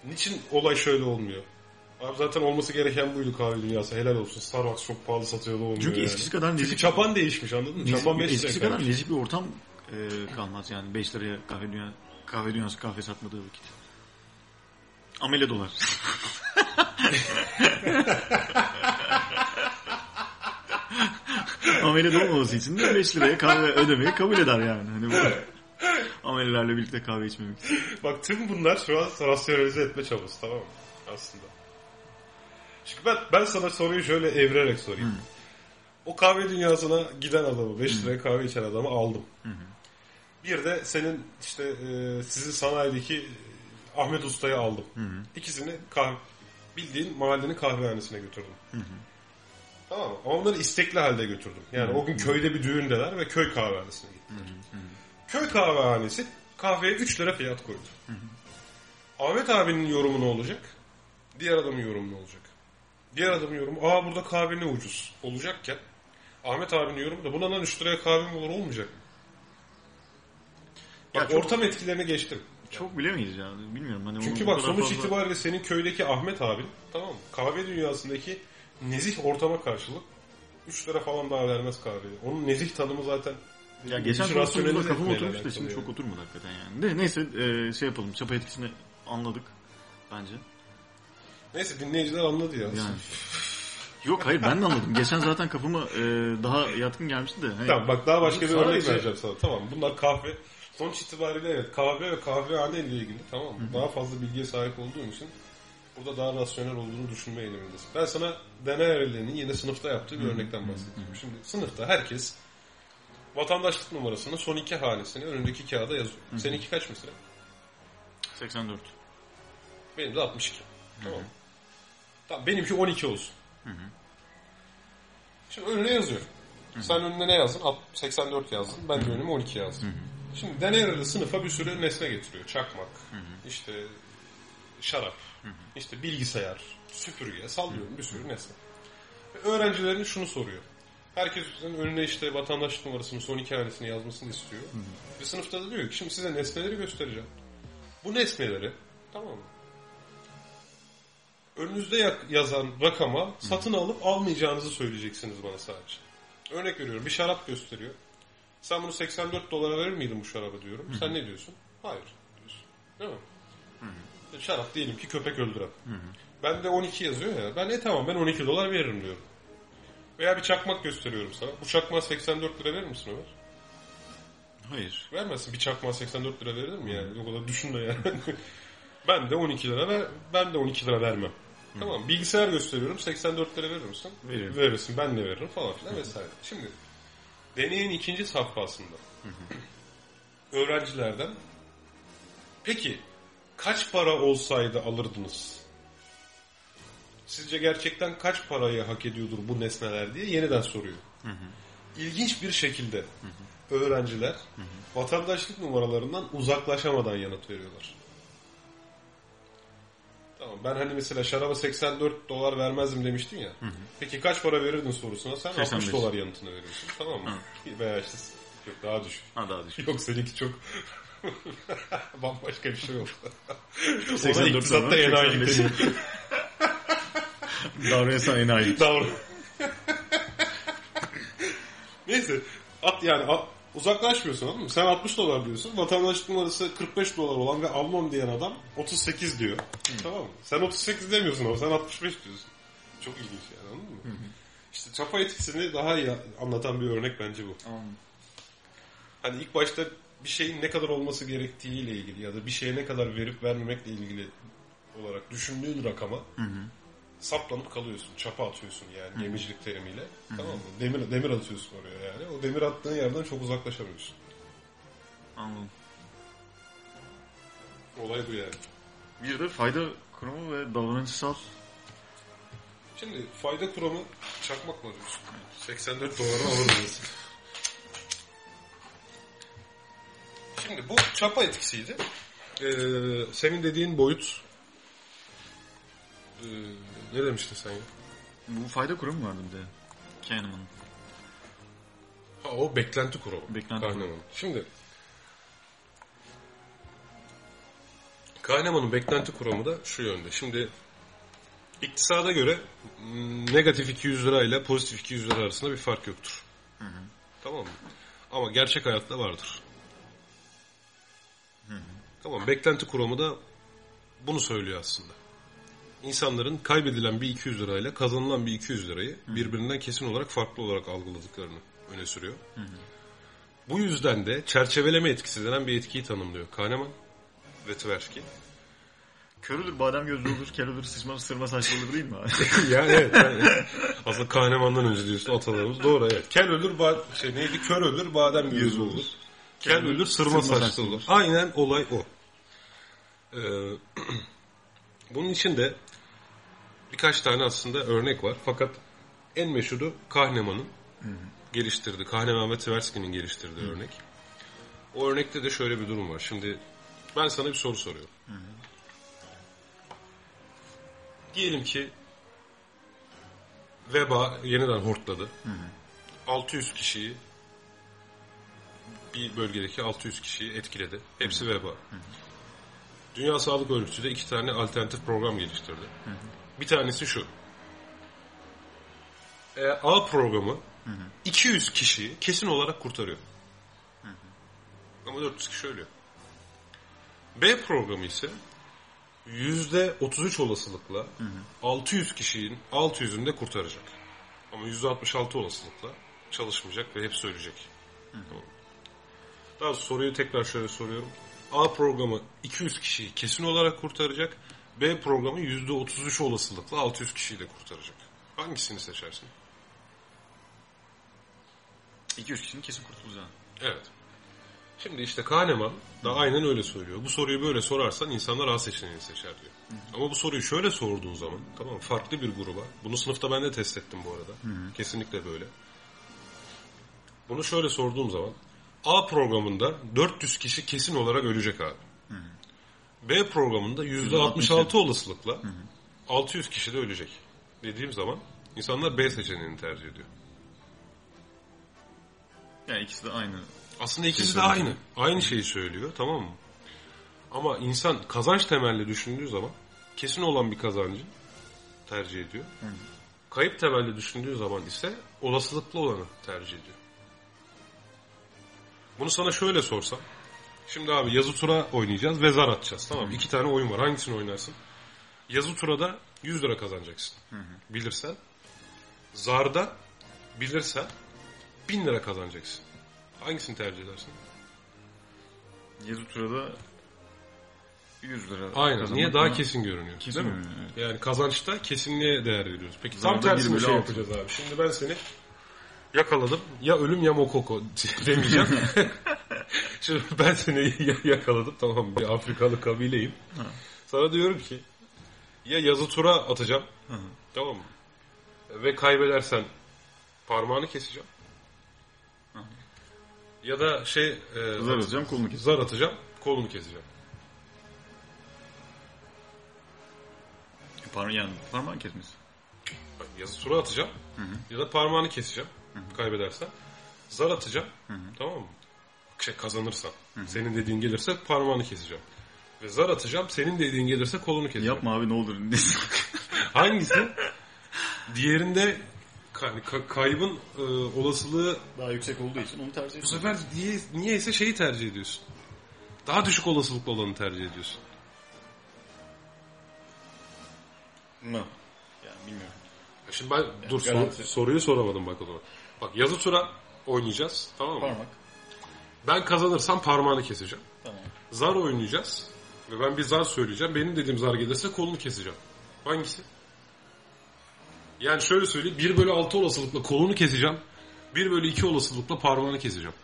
Niçin olay şöyle olmuyor? Abi zaten olması gereken buydu kahve dünyası. Helal olsun. Starbucks çok pahalı satıyor da olmuyor Çünkü yani. eskisi kadar Çünkü nezih, çapan değişmiş anladın mı? nezih- Çapan 5 eskisi kadar kaymış. nezih bir ortam e, kalmaz yani 5 liraya kahve dünya kahve dünyası kahve satmadığı vakit. Amele dolar. (laughs) Amele olmaması için de 5 liraya kahve ödemeyi kabul eder yani. Hani bu (laughs) amelelerle birlikte kahve içmemek. Bak tüm bunlar şu an rasyonalize etme çabası tamam mı? Aslında. Çünkü ben, ben sana soruyu şöyle evirerek sorayım. O kahve dünyasına giden adamı, 5 liraya kahve içen adamı aldım. Bir de senin işte e, sizin sanayideki Ahmet Usta'yı aldım. İkisini kahve, bildiğin mahallenin kahvehanesine götürdüm. Tamam mı? Ama onları istekli halde götürdüm. Yani o gün köyde bir düğündeler ve köy kahvehanesine gittiler. Köy kahvehanesi kahveye 3 lira fiyat koydu. Ahmet abinin yorumu ne olacak? Diğer adamın yorumu ne olacak? Diğer adamın yorumu aa burada kahve ne ucuz olacakken Ahmet abinin yorumu da buna lan 3 liraya kahve mi olur olmayacak mı? Bak Ya çok- ortam etkilerini geçtim. Çok bilemeyiz yani. Bilmiyorum. Hani Çünkü bak sonuç fazla- itibariyle senin köydeki Ahmet abin tamam mı? Kahve dünyasındaki nezih ortama karşılık 3 lira falan daha vermez kahveye. Onun nezih tanımı zaten Ya geçen konuştuğumuzda kafam oturmuş da şimdi yani. çok oturmadı hakikaten yani. De, neyse e, şey yapalım. Çapa etkisini anladık bence. Neyse dinleyiciler anladı ya. Yani. Yok hayır ben de anladım. Geçen zaten kafama e, daha yatkın gelmişti de. Hani, Tamam bak daha başka bir örnek vereceğim sana. Tamam bunlar kahve. Sonuç itibariyle evet kahve ve kahvehane ile ilgili tamam mı? Daha fazla bilgiye sahip olduğum için burada daha rasyonel olduğunu düşünme eğilimindesin. Ben sana deney evrelerinin yine sınıfta yaptığı bir örnekten bahsedeceğim. Şimdi sınıfta herkes vatandaşlık numarasının son iki hanesini önündeki kağıda yazıyor. Seninki kaç mesela? 84. Benim de 62. Tamam mı? Tamam benimki 12 olsun. Şimdi önüne yazıyorum. Sen önüne ne yazdın? Alt- 84 yazdın. Ben de önüme 12 yazdım. Şimdi deney arada sınıfa bir sürü nesne getiriyor. Çakmak, işte şarap, işte bilgisayar, süpürge, sallıyorum bir sürü nesne. Ve öğrencilerin şunu soruyor. Herkesin önüne işte vatandaşlık numarasının son iki hanesini yazmasını istiyor. Ve sınıfta da diyor ki şimdi size nesneleri göstereceğim. Bu nesneleri tamam mı? Önünüzde yazan rakama satın alıp almayacağınızı söyleyeceksiniz bana sadece. Örnek veriyorum bir şarap gösteriyor. Sen bunu 84 dolara verir miydin bu şarabı diyorum. Sen ne diyorsun? Hayır diyorsun. Değil mi? E, Şarap diyelim ki köpek öldüren. Ben de 12 yazıyor ya. Ben e tamam ben 12 dolar veririm diyorum. Veya bir çakmak gösteriyorum sana. Bu çakmağa 84 lira verir misin Ömer? Hayır. Vermezsin. Bir çakmağa 84 lira verilir mi yani? O kadar düşünme yani. (laughs) ben de 12 lira ver, ben de 12 lira vermem. Tamam bilgisayar gösteriyorum 84 lira verir misin? Veririm. Verirsin ben de veririm falan filan vesaire. Şimdi deneyin ikinci safhasında öğrencilerden peki kaç para olsaydı alırdınız? Sizce gerçekten kaç parayı hak ediyordur bu nesneler diye yeniden soruyor. İlginç bir şekilde öğrenciler vatandaşlık numaralarından uzaklaşamadan yanıt veriyorlar. Tamam ben hani mesela şaraba 84 dolar vermezdim demiştin ya. Peki kaç para verirdin sorusuna sen 60 85. dolar yanıtını veriyorsun. Tamam mı? (laughs) Veya işte yok daha düşük. Ha daha düşük. Yok seninki çok (laughs) bambaşka bir şey yok. (laughs) Ona 84 iktisatta dolar, enayilik 85. deniyor. Davranıştan enayi. Davran. Tamam. At yani at, uzaklaşmıyorsun anladın mı? Sen 60 dolar diyorsun. Vatandaşlık numarası 45 dolar olan ve almam diyen adam 38 diyor. Tamam mı? Sen 38 demiyorsun ama sen 65 diyorsun. Çok ilginç yani anladın mı? İşte çapa etkisini daha iyi anlatan bir örnek bence bu. Hani ilk başta bir şeyin ne kadar olması gerektiğiyle ilgili ya da bir şeye ne kadar verip vermemekle ilgili olarak düşündüğün rakama saplanıp kalıyorsun. Çapa atıyorsun yani gemicilik terimiyle. Tamam mı? Demir, demir atıyorsun oraya yani. O demir attığın yerden çok uzaklaşamıyorsun. Anladım. Olay bu yani. Bir de fayda kurumu ve davranışsal Şimdi fayda kuramı çakmak mı diyorsun? 84 dolara alırız. Şimdi bu çapa etkisiydi. Ee, senin dediğin boyut ee, ne demiştin sen ya? Bu fayda kurumu vardı bir de. Kahneman'ın. Ha, o beklenti kuramı. Beklenti Kahneman'ın. Şimdi Kahneman'ın beklenti kuramı da şu yönde. Şimdi iktisada göre m, negatif 200 lira ile pozitif 200 lira arasında bir fark yoktur. Tamam mı? Ama gerçek hayatta vardır. Tamam beklenti kuramı da bunu söylüyor aslında. İnsanların kaybedilen bir 200 lirayla kazanılan bir 200 lirayı birbirinden kesin olarak farklı olarak algıladıklarını öne sürüyor. Bu yüzden de çerçeveleme etkisi denen bir etkiyi tanımlıyor Kahneman ve Tversky. Kör olur, badem gözlü olur, kel olur, sıçma, sırma saçlı olur değil mi abi? (laughs) yani evet. Yani, aslında Kahneman'dan önce diyorsun atalarımız doğru evet. Kel ölür, ba- şey neydi? Kör ölür, badem gözü olur. Kel ölür, sırma, Sırma saçlı olur. Aynen olay o. Ee, (clears throat) bunun içinde birkaç tane aslında örnek var. Fakat en meşhuru Kahneman'ın geliştirdiği, Kahneman ve Tversky'nin geliştirdiği örnek. O örnekte de şöyle bir durum var. Şimdi ben sana bir soru soruyorum. Diyelim ki veba yeniden hortladı. 600 kişiyi bir bölgedeki 600 kişiyi etkiledi. Hepsi veba. Dünya Sağlık Örgütü de iki tane alternatif program geliştirdi. Bir tanesi şu. E, A programı 200 kişiyi kesin olarak kurtarıyor. Ama 400 kişi ölüyor. B programı ise %33 olasılıkla 600 kişinin 600'ünü de kurtaracak. Ama %66 olasılıkla çalışmayacak ve hepsi ölecek. Tamam. Daha sonra soruyu tekrar şöyle soruyorum. A programı 200 kişiyi kesin olarak kurtaracak. B programı %33 olasılıkla 600 kişiyi de kurtaracak. Hangisini seçersin? 2-3 kişinin kesin kurtulacağını. Evet. Şimdi işte Kahneman da aynen öyle söylüyor. Bu soruyu böyle sorarsan insanlar A seçeneğini seçer diyor. Ama bu soruyu şöyle sorduğun zaman tamam farklı bir gruba. Bunu sınıfta ben de test ettim bu arada. Kesinlikle böyle. Bunu şöyle sorduğum zaman A programında 400 kişi kesin olarak ölecek abi. B programında %66 olasılıkla 600 kişi de ölecek. Dediğim zaman insanlar B seçeneğini tercih ediyor. Yani ikisi de aynı. Aslında ikisi de söylüyor. aynı. Aynı şeyi söylüyor tamam mı? Ama insan kazanç temelli düşündüğü zaman kesin olan bir kazancı tercih ediyor. Kayıp temelli düşündüğü zaman ise olasılıklı olanı tercih ediyor. Bunu sana şöyle sorsam. Şimdi abi yazı tura oynayacağız ve zar atacağız. Tamam mı? İki tane oyun var. Hangisini oynarsın? Yazı turada 100 lira kazanacaksın. Bilirsen. Zarda bilirsen 1000 lira kazanacaksın. Hangisini tercih edersin? Yazı turada 100 lira Aynen. kazanmak Niye? Daha kesin görünüyor. kesin değil mi? evet. Yani kazançta kesinliğe değer veriyoruz. Peki Zarda tam tersi bir şey yapacağız abi. Şimdi ben seni yakaladım. Ya ölüm ya mokoko (laughs) demeyeceğim. (laughs) Şimdi ben seni ya- yakaladım. Tamam bir Afrikalı kabileyim. Sana diyorum ki ya yazı tura atacağım. Tamam mı? Ve kaybedersen parmağını keseceğim. Ya da şey e, Zar atacağım, kolunu keseceğim. Zar atacağım, kolunu keseceğim. Parma, yani parmağın kesmesi. Yazı tura atacağım ya da parmağını keseceğim kaybedersen. Zar atacağım tamam mı? Şey kazanırsan. Senin dediğin gelirse parmağını keseceğim. Ve zar atacağım senin dediğin gelirse kolunu keseceğim. Yapma abi ne olur. (laughs) Hangisi? Diğerinde kay- ka- kaybın e, olasılığı Daha yüksek olduğu için onu tercih bu ediyorum. sefer niye, niyeyse şeyi tercih ediyorsun. Daha düşük olasılıklı olanı tercih ediyorsun. Mı? Yani bilmiyorum. Şimdi ben dur sor- soruyu soramadım bak o zaman. Bak yazı tura oynayacağız tamam mı? Parmak. Ben kazanırsam parmağını keseceğim. Tamam. Zar oynayacağız. Ve ben bir zar söyleyeceğim. Benim dediğim zar gelirse kolunu keseceğim. Hangisi? Yani şöyle söyleyeyim. 1 bölü 6 olasılıkla kolunu keseceğim. 1 bölü 2 olasılıkla parmağını keseceğim.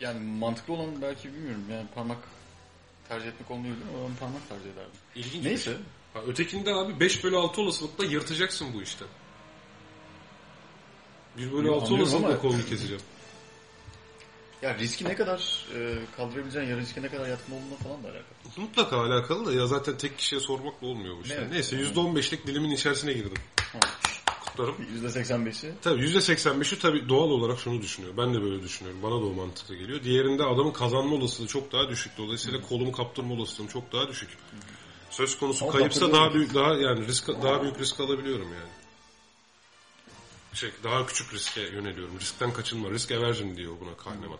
Yani mantıklı olan belki bilmiyorum. Yani parmak tercih etmek olmayabilir ama ben parmak tercih ederdim. İlginç. Neyse. Ha, ötekinde abi 5 bölü 6 olasılıkla yırtacaksın bu işte. 1 bölü Yo, 6 anlıyorum olasılıkla ama- kolunu keseceğim. Ya riski ne kadar e, kaldırabileceğin ya riske ne kadar yatkın olduğuna falan da alakalı. Mutlaka alakalı da ya zaten tek kişiye sormakla olmuyor bu işte. Evet. Neyse %15'lik dilimin içerisine girdim. Ha. tutarım. %85'i. Tabii %85'i tabii doğal olarak şunu düşünüyor. Ben de böyle düşünüyorum. Bana da o mantıklı geliyor. Diğerinde adamın kazanma olasılığı çok daha düşük. Dolayısıyla kolumu kaptırma olasılığım çok daha düşük. Söz konusu Ama kayıpsa daha büyük daha yani risk daha büyük risk alabiliyorum yani. Şey, daha küçük riske yöneliyorum. Riskten kaçınma. Risk aversion diyor buna Kahneman.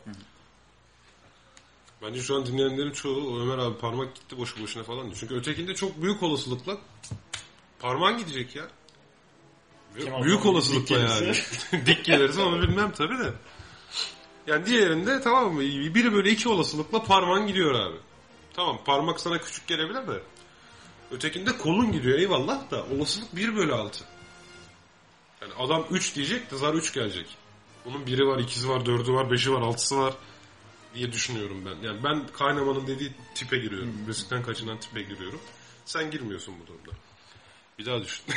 Bence şu an dinleyenlerin çoğu Ömer abi parmak gitti boşu boşuna falan diyor. Çünkü ötekinde çok büyük olasılıkla parmağın gidecek ya. Kim büyük olasılıkla dik yani. (laughs) dik gelirse onu bilmem tabii de. Yani diğerinde tamam mı? Biri böyle iki olasılıkla parmağın gidiyor abi. Tamam parmak sana küçük gelebilir de. Ötekinde kolun gidiyor eyvallah da olasılık 1 bölü 6. Yani adam 3 diyecek de zar 3 gelecek. Bunun biri var, ikizi var, dördü var, beşi var, altısı var diye düşünüyorum ben. Yani ben kaynamanın dediği tipe giriyorum. Riskten kaçınan tipe giriyorum. Sen girmiyorsun bu durumda. Bir daha düşün. (laughs)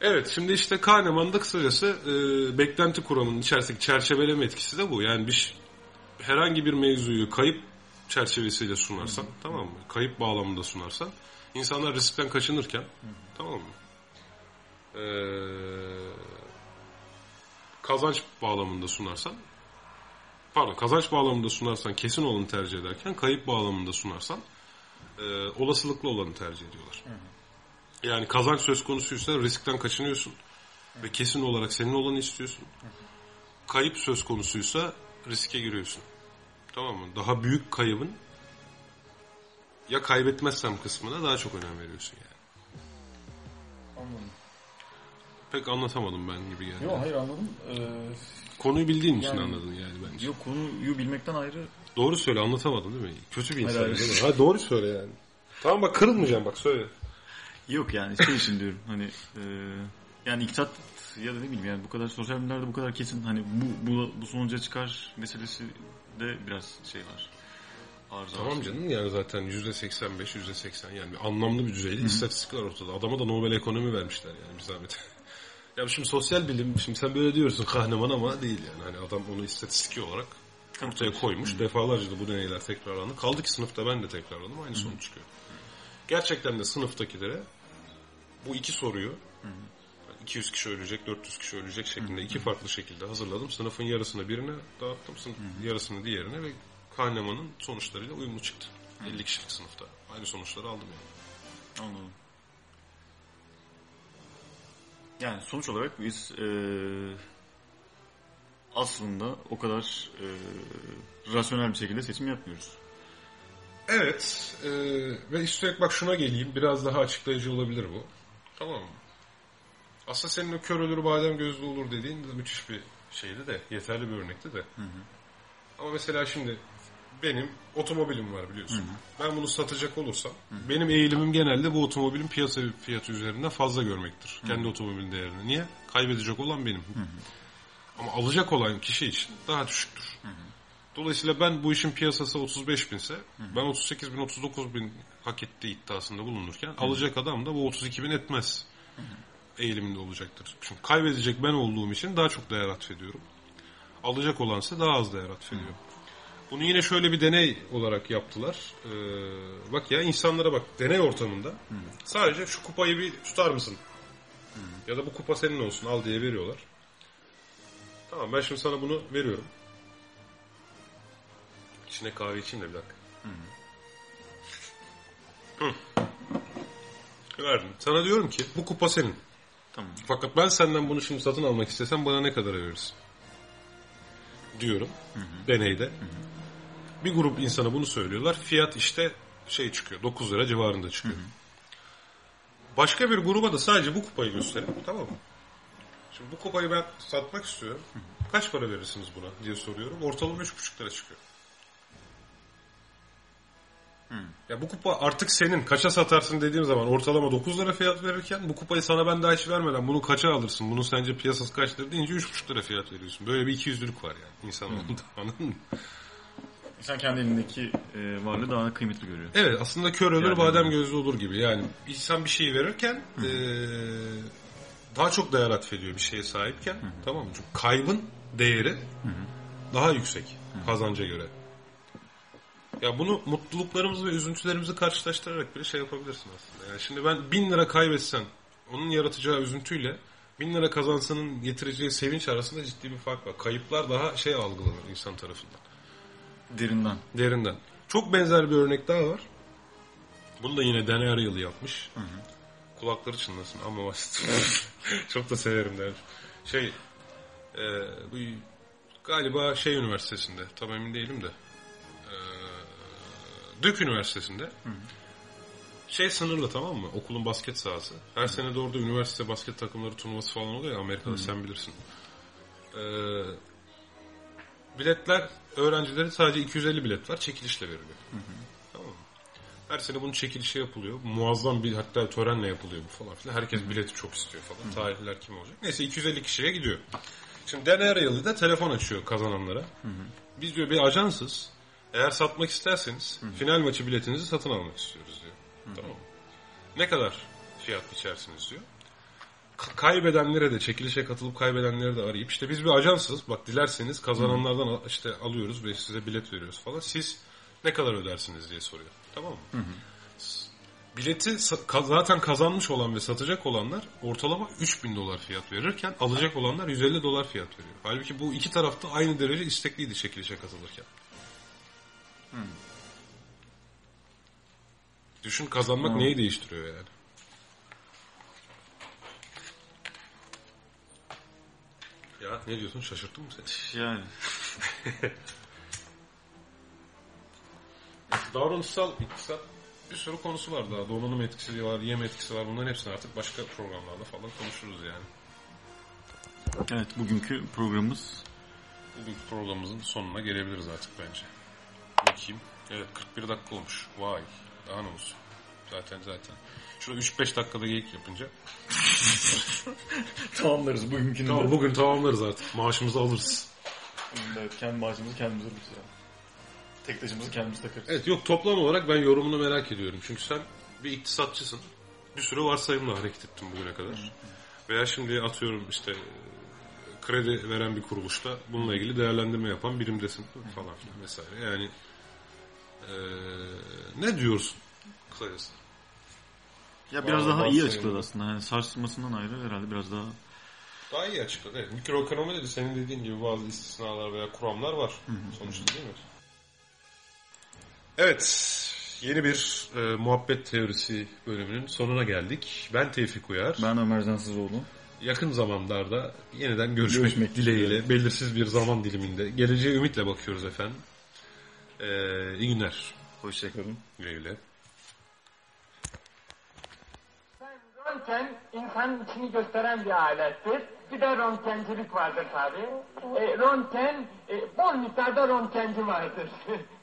evet şimdi işte Kahneman'da kısacası e, beklenti kuramının içerisindeki çerçeveleme etkisi de bu. Yani bir herhangi bir mevzuyu kayıp çerçevesiyle sunarsan tamam mı? Kayıp bağlamında sunarsan insanlar riskten kaçınırken tamam mı? Ee, kazanç bağlamında sunarsan pardon kazanç bağlamında sunarsan kesin olanı tercih ederken kayıp bağlamında sunarsan e, olasılıklı olanı tercih ediyorlar. Yani kazanç söz konusuysa riskten kaçınıyorsun ve kesin olarak senin olanı istiyorsun. Kayıp söz konusuysa riske giriyorsun. Tamam mı? Daha büyük kaybın ya kaybetmezsem kısmına daha çok önem veriyorsun yani. Anladım. Pek anlatamadım ben gibi geldi. Yok hayır anladım. Ee, Konuyu bildiğin için Yani- anladın yani bence. Yok konuyu bilmekten ayrı. Doğru söyle anlatamadın değil mi? Kötü bir insan değil mi? Ha, doğru söyle yani. Tamam bak kırılmayacağım bak söyle. Yok yani şey için diyorum hani e, yani iktisat ya da ne bileyim yani bu kadar sosyal bilimlerde bu kadar kesin hani bu, bu, bu sonuca çıkar meselesi de biraz şey var. Arıza Tamam var. canım yani zaten %85, %80 yani bir anlamlı bir düzeyde istatistik var ortada. Adama da Nobel ekonomi vermişler yani bir zahmet. (laughs) ya şimdi sosyal bilim, şimdi sen böyle diyorsun kahraman ama değil yani. Hani adam onu istatistiki olarak ortaya koymuş. Defalarca da bu deneyler tekrarlandı. Kaldı ki sınıfta ben de tekrarladım. Aynı sonuç çıkıyor. Gerçekten de sınıftakilere bu iki soruyu 200 kişi ölecek, 400 kişi ölecek şeklinde iki farklı şekilde hazırladım. Sınıfın yarısını birine dağıttım, sınıf yarısını diğerine ve Kahneman'ın sonuçlarıyla uyumlu çıktı. 50 kişilik sınıfta. Aynı sonuçları aldım yani. Anladım. Yani sonuç olarak biz e, aslında o kadar e, rasyonel bir şekilde seçim yapmıyoruz. Evet e, ve üstelik bak şuna geleyim biraz daha açıklayıcı olabilir bu. Tamam mı? Aslında senin o kör ölür badem gözlü olur dediğin de müthiş bir şeydi de yeterli bir örnekti de. Ama mesela şimdi benim otomobilim var biliyorsun. Ben bunu satacak olursam benim eğilimim genelde bu otomobilin piyasa fiyatı üzerinden fazla görmektir. Kendi otomobilin değerini. Niye? Kaybedecek olan benim. Ama alacak olan kişi için daha düşüktür. Dolayısıyla ben bu işin piyasası 35 binse ben 38 bin 39 bin hak ettiği iddiasında bulunurken alacak adam da bu 32 bin etmez eğiliminde olacaktır. Çünkü kaybedecek ben olduğum için daha çok değer atfediyorum. Alacak olansa daha az değer atfediyor. Bunu yine şöyle bir deney olarak yaptılar. Ee, bak ya insanlara bak deney ortamında sadece şu kupayı bir tutar mısın? Ya da bu kupa senin olsun al diye veriyorlar. Tamam ben şimdi sana bunu veriyorum. İçine kahve içeyim de bir dakika. Hı. Verdim. Sana diyorum ki bu kupa senin. Tamam. Fakat ben senden bunu şimdi satın almak istesem bana ne kadar verirsin? Diyorum. Deneyde. Bir grup insana bunu söylüyorlar. Fiyat işte şey çıkıyor. 9 lira civarında çıkıyor. Başka bir gruba da sadece bu kupayı gösterip tamam mı? Şimdi bu kupayı ben satmak istiyorum. Kaç para verirsiniz buna diye soruyorum. Ortalama 3,5 lira çıkıyor. Ya bu kupa artık senin. Kaça satarsın dediğim zaman ortalama 9 lira fiyat verirken bu kupayı sana ben daha hiç vermeden bunu kaça alırsın? Bunun sence piyasası kaçtır deyince 3,5 lira fiyat veriyorsun. Böyle bir ikiyüzlülük var yani insan olduğunda. (laughs) Anladın mı? Sen kendi elindeki e, varlığı daha kıymetli görüyor. Evet aslında kör ölür Yani- badem gözlü olur gibi. Yani insan bir şeyi verirken eee, daha çok değer atfediyor bir şeye sahipken. Tamam mı? Çünkü kaybın değeri daha yüksek kazanca göre. Ya bunu mutluluklarımızı ve üzüntülerimizi karşılaştırarak bile şey yapabilirsin aslında. Yani şimdi ben bin lira kaybetsem onun yaratacağı üzüntüyle 1000 lira kazansanın getireceği sevinç arasında ciddi bir fark var. Kayıplar daha şey algılanır insan tarafından. Derinden. Derinden. Çok benzer bir örnek daha var. Bunu da yine Danny Ariely yapmış. Kulakları çınlasın ama basit. (laughs) Çok da severim der. Şey, e, bu galiba şey üniversitesinde, tam emin değilim de. Dük Üniversitesi'nde. Şey sınırlı tamam mı? Okulun basket sahası. Her sene de orada üniversite basket takımları turnuvası falan oluyor ya Amerika'da sen bilirsin. E, biletler öğrencilerin sadece 250 bilet var. Çekilişle veriliyor. Tamam mı? Her sene bunun çekilişi yapılıyor. Muazzam bir hatta törenle yapılıyor bu falan filan. Herkes bileti çok istiyor falan. Tarihler kim olacak? Neyse 250 kişiye gidiyor. Şimdi Danny Ariely de telefon açıyor kazananlara. Biz diyor bir ajansız. Eğer satmak isterseniz final maçı biletinizi satın almak istiyoruz diyor. Tamam mı? Ne kadar fiyat biçersiniz diyor. K- kaybedenlere de çekilişe katılıp kaybedenleri de arayıp işte biz bir ajansız bak dilerseniz kazananlardan al- işte alıyoruz ve size bilet veriyoruz falan. Siz ne kadar ödersiniz diye soruyor. Tamam mı? S- Bileti ka- zaten kazanmış olan ve satacak olanlar ortalama 3000 dolar fiyat verirken alacak olanlar 150 dolar fiyat veriyor. Halbuki bu iki tarafta aynı derece istekliydi çekilişe katılırken. Düşün kazanmak neyi değiştiriyor yani? Ya ne diyorsun şaşırttın mı seni? Yani. (laughs) Davranışsal iktisat bir sürü konusu var daha. Donanım etkisi var, yem etkisi var. Bunların hepsini artık başka programlarda falan konuşuruz yani. Evet bugünkü programımız Bugünkü programımızın sonuna gelebiliriz artık bence. Bakayım. Evet 41 dakika olmuş. Vay. Daha ne olsun. Zaten zaten. Şurada 3-5 dakikada geyik yapınca. (laughs) Tamamlarız bugünkünü Tamam de. bugün tamamlarız artık. Maaşımızı alırız. Evet, kendi maaşımızı kendimiz alırız ya. Tek taşımızı kendimiz takarız. Evet yok toplam olarak ben yorumunu merak ediyorum. Çünkü sen bir iktisatçısın. Bir sürü varsayımla hareket ettin bugüne kadar. Veya şimdi atıyorum işte kredi veren bir kuruluşta bununla ilgili değerlendirme yapan birimdesin falan filan vesaire. Yani eee, ne diyorsun kısacası? ya biraz Vallahi daha iyi açıkladı aslında. Yani sarsılmasından ayrı herhalde biraz daha Daha iyi açıkladı. Evet. Mikroekonomide de senin dediğin gibi bazı istisnalar veya kuramlar var. Sonuçta değil mi? Evet. Yeni bir e, muhabbet teorisi bölümünün sonuna geldik. Ben Tevfik Uyar. ben Ömer Cansızoğlu. Yakın zamanlarda yeniden görüşmek, Görüşmek dileğiyle, dileğiyle. belirsiz bir zaman diliminde. Geleceğe ümitle bakıyoruz efendim. E, iyi günler. Hoşçakalın. Güle güle. Röntgen insanın içini gösteren bir alettir. Bir de röntgencilik vardır tabi. E, röntgen, e, bol miktarda röntgenci vardır. (laughs)